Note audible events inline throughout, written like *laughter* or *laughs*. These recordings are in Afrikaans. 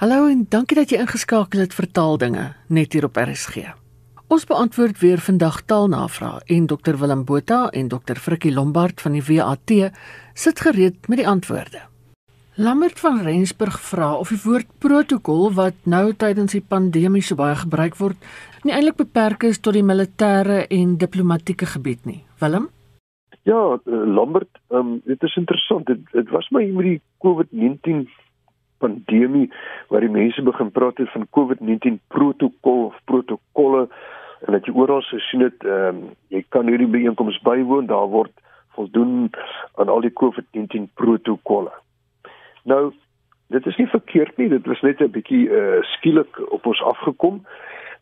Hallo en dankie dat jy ingeskakel het vir taaldinge net hier op RSG. Ons beantwoord weer vandag taalnavrae en Dr Willem Botha en Dr Frikkie Lombard van die WAT sit gereed met die antwoorde. Lambert van Rensburg vra of die woord protokol wat nou tydens die pandemie so baie gebruik word, nie eintlik beperk is tot die militêre en diplomatieke gebied nie. Willem? Ja, eh, Lambert, um, dit is interessant. Dit, dit was my met die COVID-19 pandemie waar die mense begin praat het van COVID-19 protokol of protokolle en dat jy oral gesien het, ehm um, jy kan hierdie byeenkomste bywoon, daar word voldoen aan al die COVID-19 protokolle. Nou, dit is nie verkeerd nie, dit was net 'n bietjie uh, skielik op ons afgekom.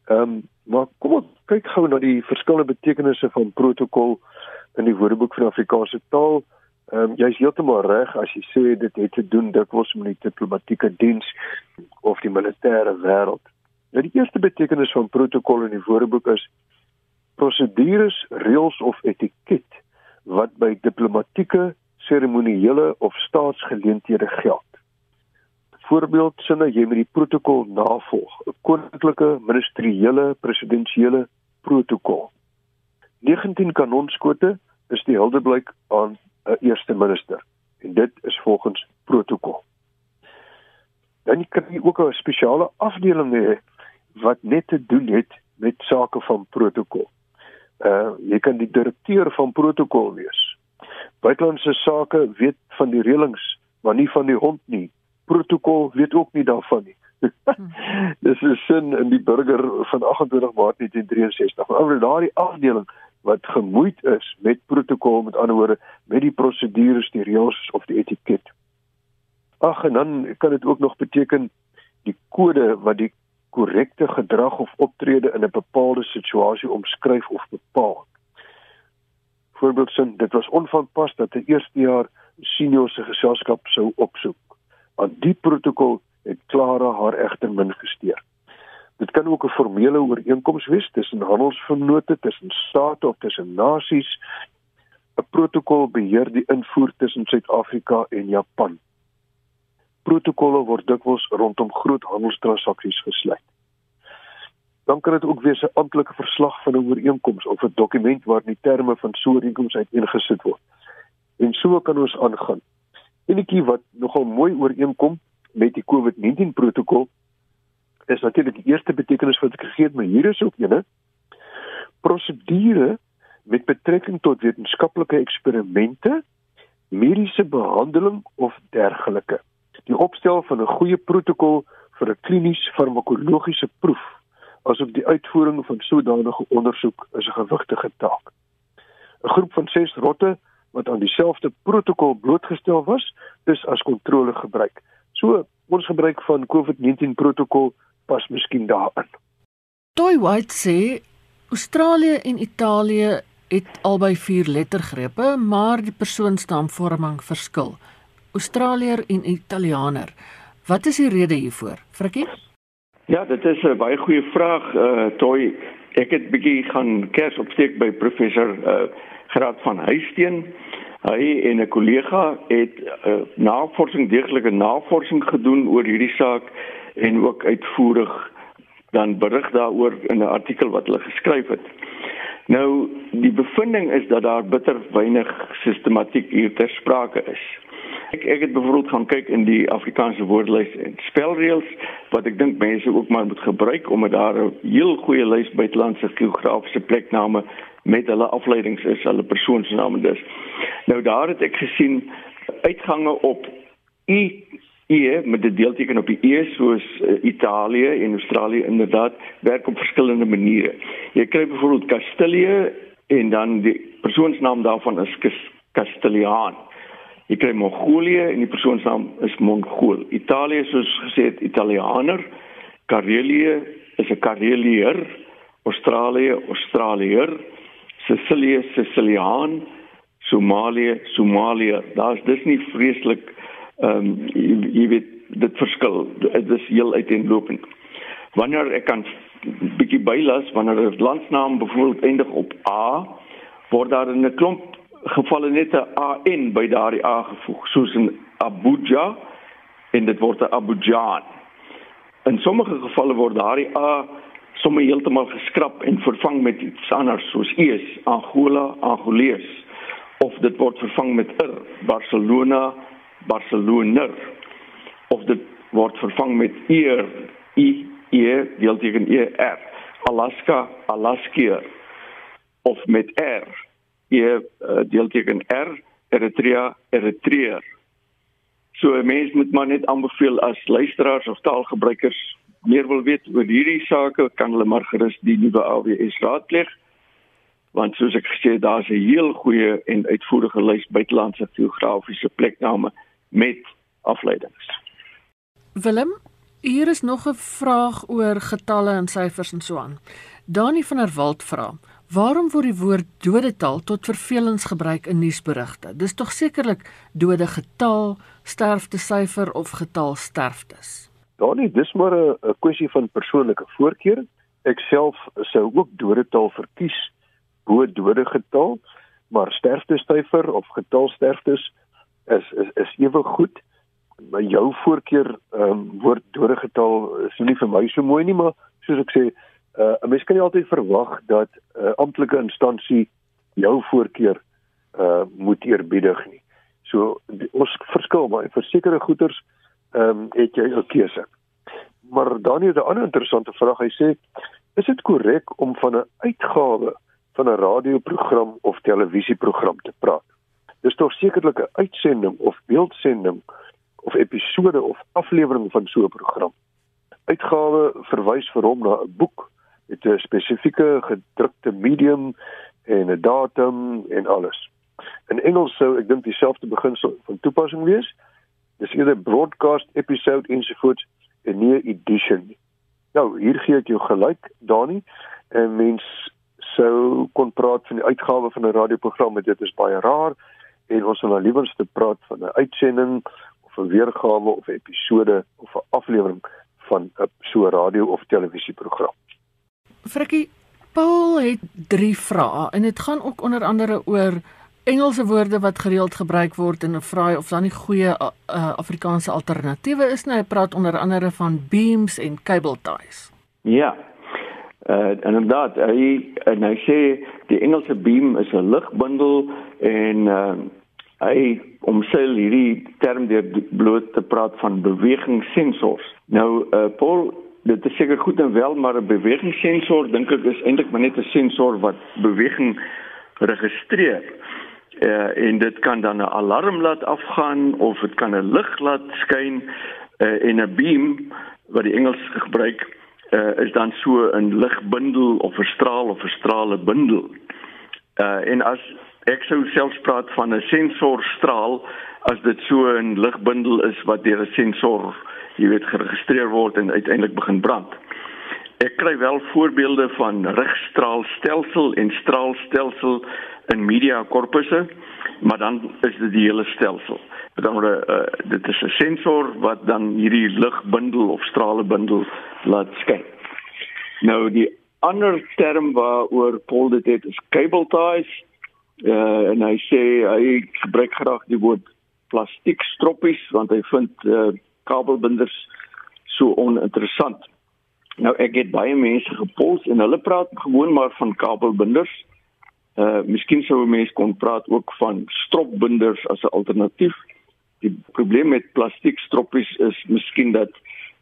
Ehm um, maar kom ons kyk gou na die verskillende betekenisse van protokol in die Woordeboek van Afrikaanse taal. Ehm um, jy's heeltemal reg as jy sê dit het te doen dikwels met die diplomatieke diens of die militêre wêreld. Nou die eerste betekenis van protokol in die Woordeboek is prosedures, reëls of etiket wat by diplomatieke, seremonieele of staatsgeleenthede geld. Voorbeeld sinne jy met die protokol navolg, 'n koninklike, ministeriële, presidensiële protokol. 19 kanonskote is die huldeblyk aan 'n eerste minister en dit is volgens protokol. Dan kan jy ook 'n spesiale afdeling hê wat net te doen het met sake van protokol. Uh jy kan die direkteur van protokol wees. Buitelandse sake weet van die reëlings, maar nie van die hond nie. Protokol weet ook nie daarvan nie. *laughs* Dis 'n sin in die burger van 28 Maart 1963. Maar daardie afdeling wat gemoeid is met protokol met ander woorde met die prosedures, die reëls of die etiket. Ag en dan kan dit ook nog beteken die kode wat die korrekte gedrag of optrede in 'n bepaalde situasie omskryf of bepaal. Voorbeeldsin, dit was onvanpas dat 'n eerste jaar senior se geselskap sou opsoek. Aan die protokol het Klara haar egter min gesteer. Dit kan ook 'n formele ooreenkoms wees tussen handelsvennote, tussen state of tussen nasies. 'n Protokol beheer die invoer tussen Suid-Afrika en Japan. Protokolle word dikwels rondom groot handelstransaksies gesluit. Dan kan dit ook wees 'n amptelike verslag van 'n ooreenkoms of 'n dokument waarin die terme van so 'n ooreenkoms uiteengesit word. En so kan ons aangaan. Enetjie wat nogal mooi ooreenkom met die COVID-19 protokol is natuurlik die eerste betekenis wat ek gegee het, maar hier is ook ene prosedure met betrekking tot wetenskaplike eksperimente, mediese behandeling of dergelike. Die opstel van 'n goeie protokol vir 'n klinies farmakologiese proef asook die uitvoering van sodanige ondersoek is 'n gewigtige taak. 'n Groep van 6 rotte wat aan dieselfde protokol blootgestel was, is as kontrole gebruik. So ons gebruik van COVID-19 protokol pas miskien daarin. Toy White sê Australië en Italië het albei vier lettergrepe, maar die persoonsnaamvorming verskil. Australier en Italianer. Wat is die rede hiervoor? Frikkie? Ja, dit is 'n baie goeie vraag, uh Toy. Ek het bietjie gaan kers opsteek by professor uh Graad van Huisteen. Hy en 'n kollega het uh, navorsing deeglike navorsing gedoen oor hierdie saak en ook uitvoerig dan berig daaroor in 'n artikel wat hulle geskryf het. Nou die bevinding is dat daar bitter weinig sistematiek hier ter sprake is. Ek ek het byvoorbeeld gaan kyk in die Afrikaanse woordelys en spelreëls wat ek dink mense ook maar moet gebruik omdat daar 'n heel goeie lys buitelandse geografiese plekname met hulle afleidings is, hulle persoonsname dus. Nou daar het ek gesien uitgange op E met die deelteken op die E soos uh, Italië en Australië inderdaad werk op verskillende maniere. Jy kry byvoorbeeld Castilië en dan die persoonsnaam daarvan is Castiliaan. Jy kry Mongolië en die persoonsnaam is Mongool. Italië soos gesê het Italianer, Karelië is 'n Karelier, Australië, Australier, Sicilië, Siciliaan, Somalië, Somalië. Daar's dis nie vreeslik ehm um, jy, jy weet dit verskil. Dit is heel uiteenlopend. Wanneer ek kan bietjie bylas wanneer 'n landsnaam byvoorbeeld eindig op a word daar in 'n klomp gevalle net 'n an by daardie a gevoeg soos in Abuja en dit word 'n Abujan. In sommige gevalle word daardie A sommer heeltemal geskraap en vervang met iets anders soos ees, Angola, Angolees of dit word vervang met ir, Barcelona, Barceloner of dit word vervang met eer, i e deelteken er, Alaska, Alaskier of met r, e uh, deelteken r, Eritrea, Eritreer. So 'n mens moet maar net aanbeveel as luisteraars of taalgebruikers meer wil weet oor hierdie sake, kan hulle maar gerus die nuwe AWS raadpleeg. Want soos ek gesê daar's 'n heel goeie en uitvoerige lys buitelandse geografiese plekname met afleidings. Willem, hier is nog 'n vraag oor getalle en syfers en so aan. Dani van der Walt vra: Waarom word die woord dodetal tot vervelings gebruik in nuusberigte? Dis tog sekerlik dode getal, sterfte syfer of getal sterftes. Dani, dis maar 'n kwessie van persoonlike voorkeur. Ek self sou ook dodetal verkies bo dode getal, maar sterfte syfer of getal sterftes is is is ewe goed. My jou voorkeur ehm um, woord dode getal is nie vir my so mooi nie, maar soos ek sê, uh, 'n mens kan nie altyd verwag dat 'n uh, amptelike instansie jou voorkeur uh moet eerbiedig nie. So die, ons verskil baie vir sekere goederes ehm um, het jy 'n keuse. Maar dan is 'n ander interessante vraag. Hy sê is dit korrek om van 'n uitgawe van 'n radioprogram of televisieprogram te praat? Dis tog sekerlik 'n uitsending of beeldsending of episode of aflewering van so 'n program. Uitgawe verwys vir hom na 'n boek met 'n spesifieke gedrukte medium en 'n datum en alles. In Engels sou ek dink dieselfde beginsel van toepassing wees. Dis eerder broadcast episode ensovoorts en nie edition nie. Nou, hier gee ek jou gelyk, Dani. En mens sou kon praat van die uitgawe van 'n radioprogram, dit is baie rar en ons wil nou liewer te praat van 'n uitsending of 'n weergawe of 'n episode of 'n aflewering van 'n so radio of televisieprogram. Frikkie, Paul het 3 vrae en dit gaan ook onder andere oor Engelse woorde wat gereeld gebruik word in 'n vraai of dan nie goeie uh, Afrikaanse alternatiewe is nie. Hy praat onder andere van beams en cable ties. Ja. Uh inderdaad, hy en hy sê die Engelse beam is 'n ligbundel en uh hy omseil hierdie term deur bloot te praat van bewegingssensors. Nou uh Paul dit is seker goed en wel maar 'n bewegingssensor dink ek is eintlik maar net 'n sensor wat beweging registreer. Uh, en dit kan dan 'n alarm laat afgaan of dit kan 'n lig laat skyn uh, en 'n beam wat die Engels gebruik uh, is dan so 'n ligbundel of 'n straal of 'n strale bundel. Uh, en as ek sou selfs praat van 'n sensorstraal as dit so 'n ligbundel is wat deur 'n sensor jy weet geregistreer word en uiteindelik begin brand. Ek kry wel voorbeelde van rigstraalstelsel en straalstelsel in media korpusse, maar dan is dit die hele stelsel. Met ander woorde, uh, dit is 'n sensor wat dan hierdie ligbundel of stralebundel laat skyn. Nou die ander term waaroor Paul dit het is cable ties. Uh, en hy sê hy gebruik graag die woord plastiek stroppies want hy vind uh, kabelbinders so oninteressant. Nou ek het baie mense gepols en hulle praat gewoon maar van kabelbinders. Uh miskien sou 'n mens kon praat ook van stropbinders as 'n alternatief. Die probleem met plastiek stroppies is miskien dat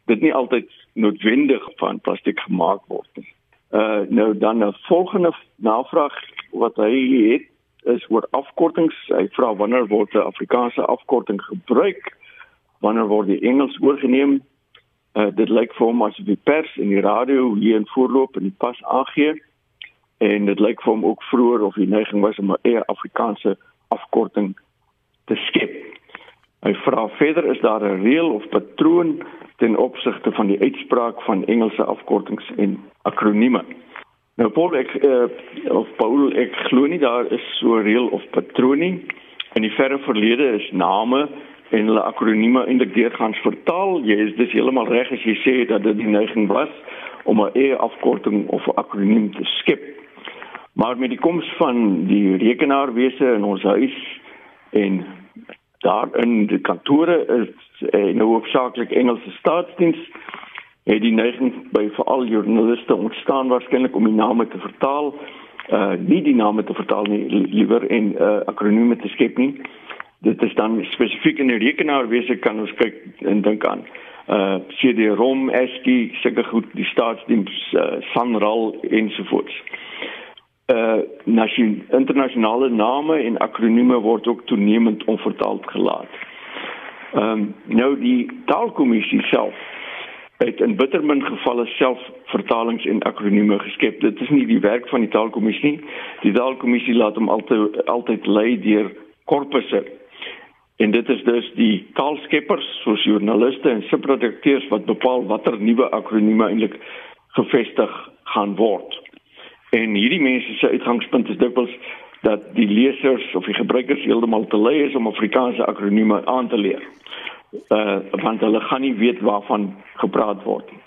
dit nie altyd noodwendig van plastiek gemaak word nie. Uh nou dan 'n volgende navraag wat hy het is oor afkortings. Hy vra wanneer word 'n Afrikaanse afkorting gebruik? wanneer word die Engels oorgeneem? Uh, dit lyk vir hom asof die pers en die radio hier in voorloop en pas aangee en dit lyk vir hom ook vroeër of die neiging was om 'n eie Afrikaanse afkorting te skep. Hy vra verder is daar 'n reël of patroon ten opsigte van die uitspraak van Engelse afkortings en akronieme. Nou Paul ek uh, of Paul ek glo nie daar is so 'n reël of patroon nie. In die verre verlede is name en hulle akronieme eintlik deurgangs vertaal. Jy is dis heeltemal reg as jy sê dat dit die neiging was om 'n e afkorting of 'n akroniem te skep. Maar met die koms van die rekenaarwese in ons huis en daar in die kantore is eh, nou hoofsaaklik Engelse staatsdiens het die neiging by veral joernaliste ontstaan waarskynlik om die name te vertaal uh nie die name te vertaal nie liewer en uh akronieme te skep nie dit is dan spesifiek in die rekenaarwese kan ons kyk en dink aan uh CD-ROM, ASCII, seker goed die staatsdiens uh, SANRAL ensovoorts. Uh internasionale name en akronieme word ook toenemend onvertaald gelaat. Ehm um, nou die taalkommissie self het in bittermin gevalle self vertalings en akronieme geskep. Dit is nie die werk van die taalkommissie nie. Die taalkommissie laat hom altyd altyd lei deur korpusse En dit is dus die taalskeppers soos joernaliste en subredakteurs wat bepaal watter nuwe akronieme eintlik gevestig gaan word. En hierdie mense se uitgangspunt is dikwels dat die lesers of die gebruikers heeltemal te lui is om Afrikaanse akronieme aan te leer. Uh want hulle gaan nie weet waarvan gepraat word nie.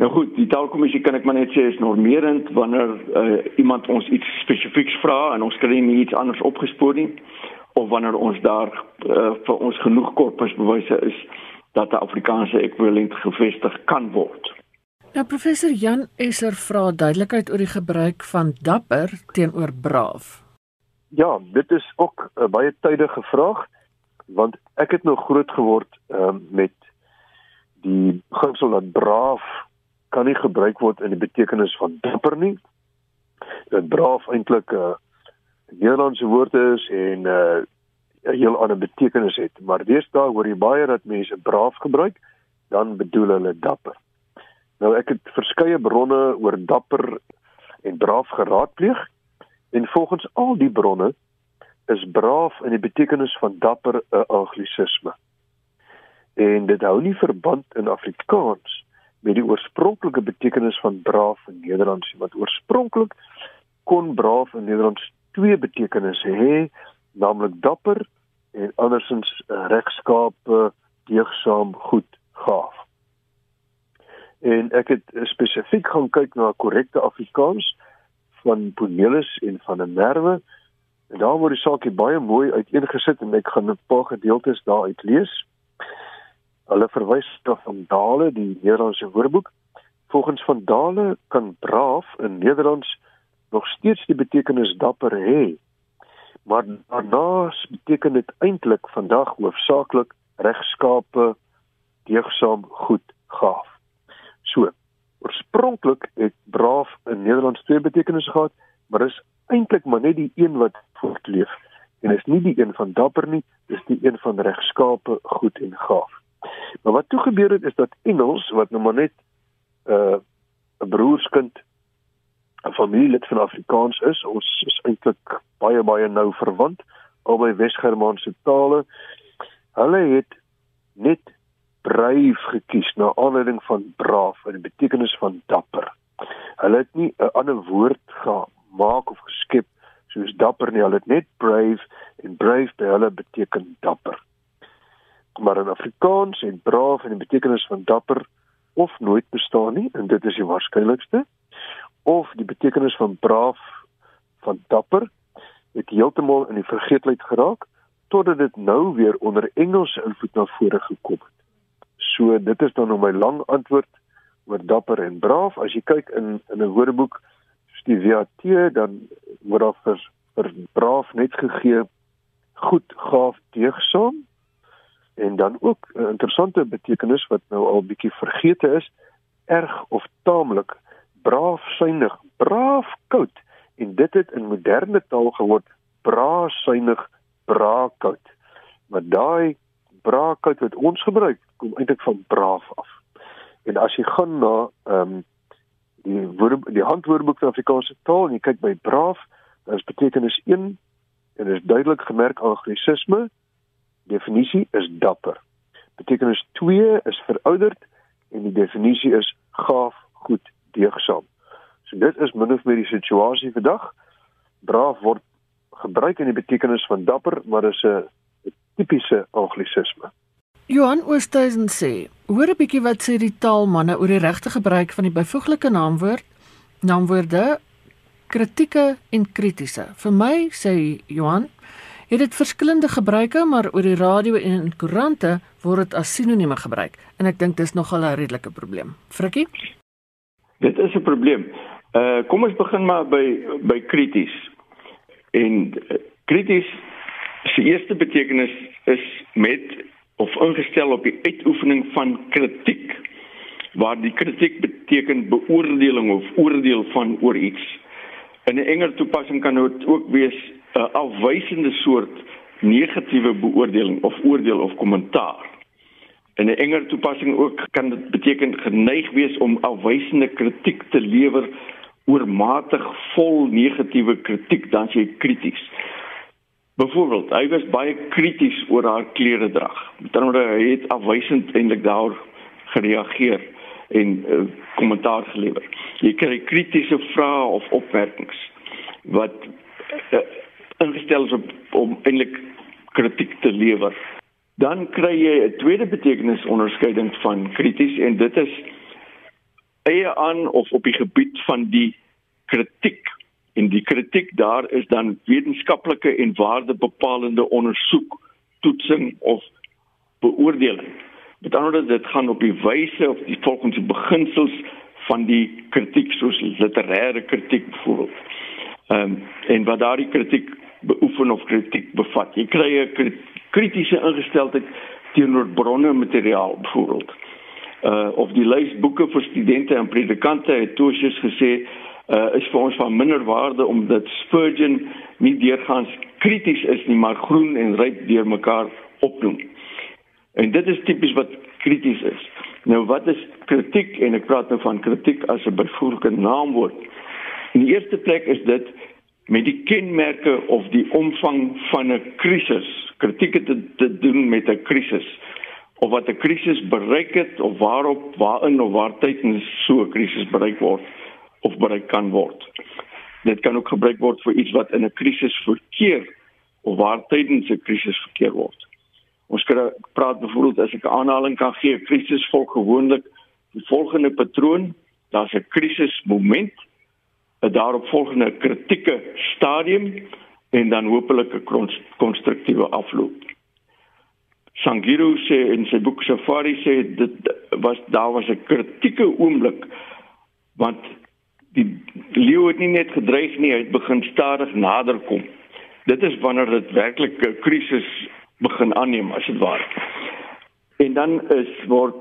Nou goed, die taalkommissie kan ek maar net sê is normerend wanneer uh, iemand ons iets spesifieks vra en ons kry nie iets anders opgespoor nie of wanneer ons daar uh, vir ons genoeg korpusbewyse is dat 'n Afrikaanse ekwivalent gevestig kan word. Nou professor Jan Esser vra duidelikheid oor die gebruik van dapper teenoor braaf. Ja, dit is ook 'n uh, baie tydige vraag want ek het nou groot geword uh, met die beginsel dat braaf kan nie gebruik word in die betekenis van dapper nie. Dat braaf eintlik 'n uh, Nederlandse woord is en uh 'n heel ander betekenis het, maar deesdae hoor jy baie dat mense braaf gebruik, dan bedoel hulle dapper. Nou ek het verskeie bronne oor dapper en braaf geraadpleeg en volgens al die bronne is braaf in die betekenis van dapper 'n anglisisme. En dit hou nie verband in Afrikaans met die oorspronklike betekenis van braaf in Nederlands want oorspronklik kon braaf in Nederlands twee betekenisse hê, naamlik dapper en andersins regskape, deegsaam, goed, gaaf. En ek het spesifiek gaan kyk na korrekte Afrikaans van Bonelis en van 'n Merwe. En daar word die saakie baie mooi uiteengesit en ek gaan 'n paar gedeeltes daaruit lees. Hulle verwys na van Dale, die Nederlandse Woordeboek. Volgens van Dale kan braaf in Nederlands nog steeds die betekenis dapper hê. Maar daarna beteken dit eintlik vandag hoofsaaklik regskape, deegsaam, goed, gaaf. So, oorspronklik het braaf in Nederlands twee betekenisse gehad, maar is eintlik maar net die een wat voortleef en is nie die een van dapper nie, dis die een van regskape, goed en gaaf. Maar wat toe gebeur het is dat Engels wat nou maar net 'n uh, 'n broerskind 'n familielid van Afrikaans is. Ons is eintlik baie baie nou verwant albei Wes-Germaanse tale. Hulle het net bryf gekies na aanleiding van braaf in die betekenis van dapper. Hulle het nie 'n ander woord gemaak of geskep soos dapper nie. Hulle het net brave en brave by hulle beteken dapper. Maar in Afrikaans en braaf in die betekenis van dapper of nooit bestaan nie en dit is die waarskynlikste of die betekenis van braaf van dapper het heeltemal in die vergeetlikheid geraak totdat dit nou weer onder Engelse invloed na vore gekom het. So dit is dan nou my lang antwoord oor dapper en braaf. As jy kyk in in 'n woordeboek die WAT dan word daar vir vir braaf net gegee goed, gaaf, deegsaam en dan ook 'n interessante betekenis wat nou al bietjie vergeete is, erg of taamlik braaf suinig, braaf koud en dit het in moderne taal geword braaf suinig, braaf koud. Maar daai braaf koud wat ons gebruik, kom eintlik van braaf af. En as jy gaan na ehm um, die woord die handwoordeboek van Afrikaanse taal en jy kyk by braaf, dan is betekenis 1 en is duidelik gemerk anglisisme. Definisie is dapper. Betekenis 2 is verouderd en die definisie is gaaf, goed deegsaam. So dit is min of meer die situasie vandag. Braaf word gebruik in die betekenis van dapper, maar is 'n tipiese anglisisme. Johan Oosthuizen sê, hoor 'n bietjie wat sê die taalmanne oor die regte gebruik van die byvoeglike naamwoord, naamwoorde kritieke en kritiese. Vir my sê Johan Het dit verskillende gebruike, maar oor die radio en in koerante word dit as sinonieme gebruik en ek dink dis nogal 'n redelike probleem. Frikkie? Dit is 'n probleem. Uh kom ons begin maar by by krities. En uh, krities se eerste betekenis is met of ingestel op die uitoefening van kritiek waar die kritiek beteken beoordeling of oordeel van oor iets. In 'n enger toepassing kan dit ook wees 'n afwysende soort negatiewe beoordeling of oordeel of kommentaar. In 'n enger toepassing ook kan dit beteken geneig wees om afwysende kritiek te lewer oormatig vol negatiewe kritiek dan jy krities. Byvoorbeeld, hy was baie krities oor haar klere drag. Met ander woorde, hy het afwysend eintlik daar gereageer en uh, kommentaar gelewer. Jy kry kritiese vrae of opmerkings wat uh, ingestel is op, om eintlik kritiek te lewer. Dan kry jy 'n tweede betekenis onderskeiding van krities en dit is eie aan of op die gebied van die kritiek. Die kritiek daar is dan wetenskaplike en waardebepalende ondersoek, toetsing of beoordeling. Met ander woorde, dit gaan op die wyse of die volgens die beginsels van die kritiek soos literêre kritiek byvoorbeeld. Ehm um, en wat daardie kritiek beoefen of kritiek bevat. Jy kry 'n kritiese ingesteldheid teenoor bronne materiaal byvoorbeeld. Uh of die lys boeke vir studente en predikante het Tosius gesê uh is vir ons van minder waarde omdat Spurgeon nie deurgaans krities is nie, maar groen en ryp deur mekaar opnoem. En dit is tipies wat krities is. Nou wat is kritiek en ek praat nou van kritiek as 'n byvoeglike naamwoord. In die eerste plek is dit met die kenmerke of die omvang van 'n krisis. Kritiek het te, te doen met 'n krisis of wat 'n krisis bereik het of waarop waarin of waar tydens so 'n krisis bereik word of bereik kan word. Dit kan ook gebruik word vir iets wat in 'n krisis verkeer of waar tydens 'n krisis verkeer word. Ons kan praat byvoorbeeld as ek 'n aanhaling kan gee, krisis volg gewoonlik die volgende patroon. Daar's 'n krisismoment, 'n daaropvolgende kritieke stadium en dan hopelik 'n konstruktiewe afloop. Sangiru sê in sy boek Safari sê dit was daar was 'n kritieke oomblik want die leeu het nie net gedreig nie, hy het begin stadig naderkom. Dit is wanneer dit werklik 'n krisis begin aanneem as dit ware. En dan is word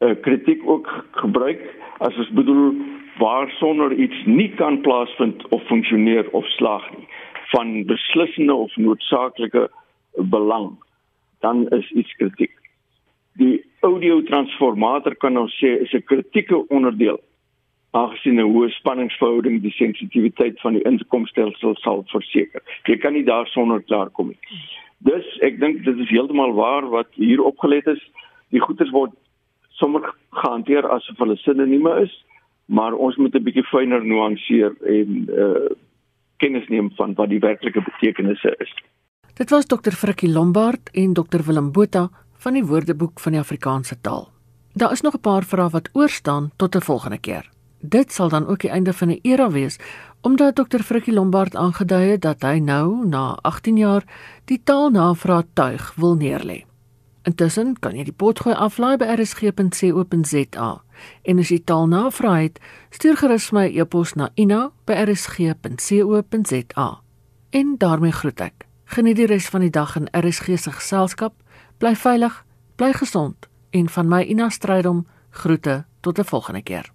uh, kritiek ook gebruik as ons bedoel waar sonder iets nie kan plaasvind of funksioneer of slaag nie van beslissende of noodsaaklike belang dan is iets kritiek. Die audio transformator kan ons sê is 'n kritieke onderdeel aangesien 'n hoë spanningsverhouding die sensitiwiteit van die inkomstelsel sal verseker. Jy kan nie daar sonder klaarkom nie. Dus ek dink dit is heeltemal waar wat hier opgelet is. Die goeders word sommer gehanteer asof hulle sinonieme is, maar ons moet 'n bietjie fyner nuanceer en uh kennis neem van wat die werklike betekenisse is. Dit was Dr. Frikkie Lombard en Dr. Willem Botha van die Woordeboek van die Afrikaanse taal. Daar is nog 'n paar vrae wat oor staan tot 'n volgende keer. Dit sal dan ook die einde van 'n era wees omdat Dr. Frikkie Lombard aangedui het dat hy nou na 18 jaar die taalnavraag tuig wil neerlê. Intussen kan jy die potgooi aflaai by rsg.co.za en as jy taalnavraag het, stuur gerus my e-pos na ina@rsg.co.za. En daarmee groet ek. Geniet die res van die dag in RSG se geselskap. Bly veilig, bly gesond en van my Ina Strydom groete tot 'n volgende keer.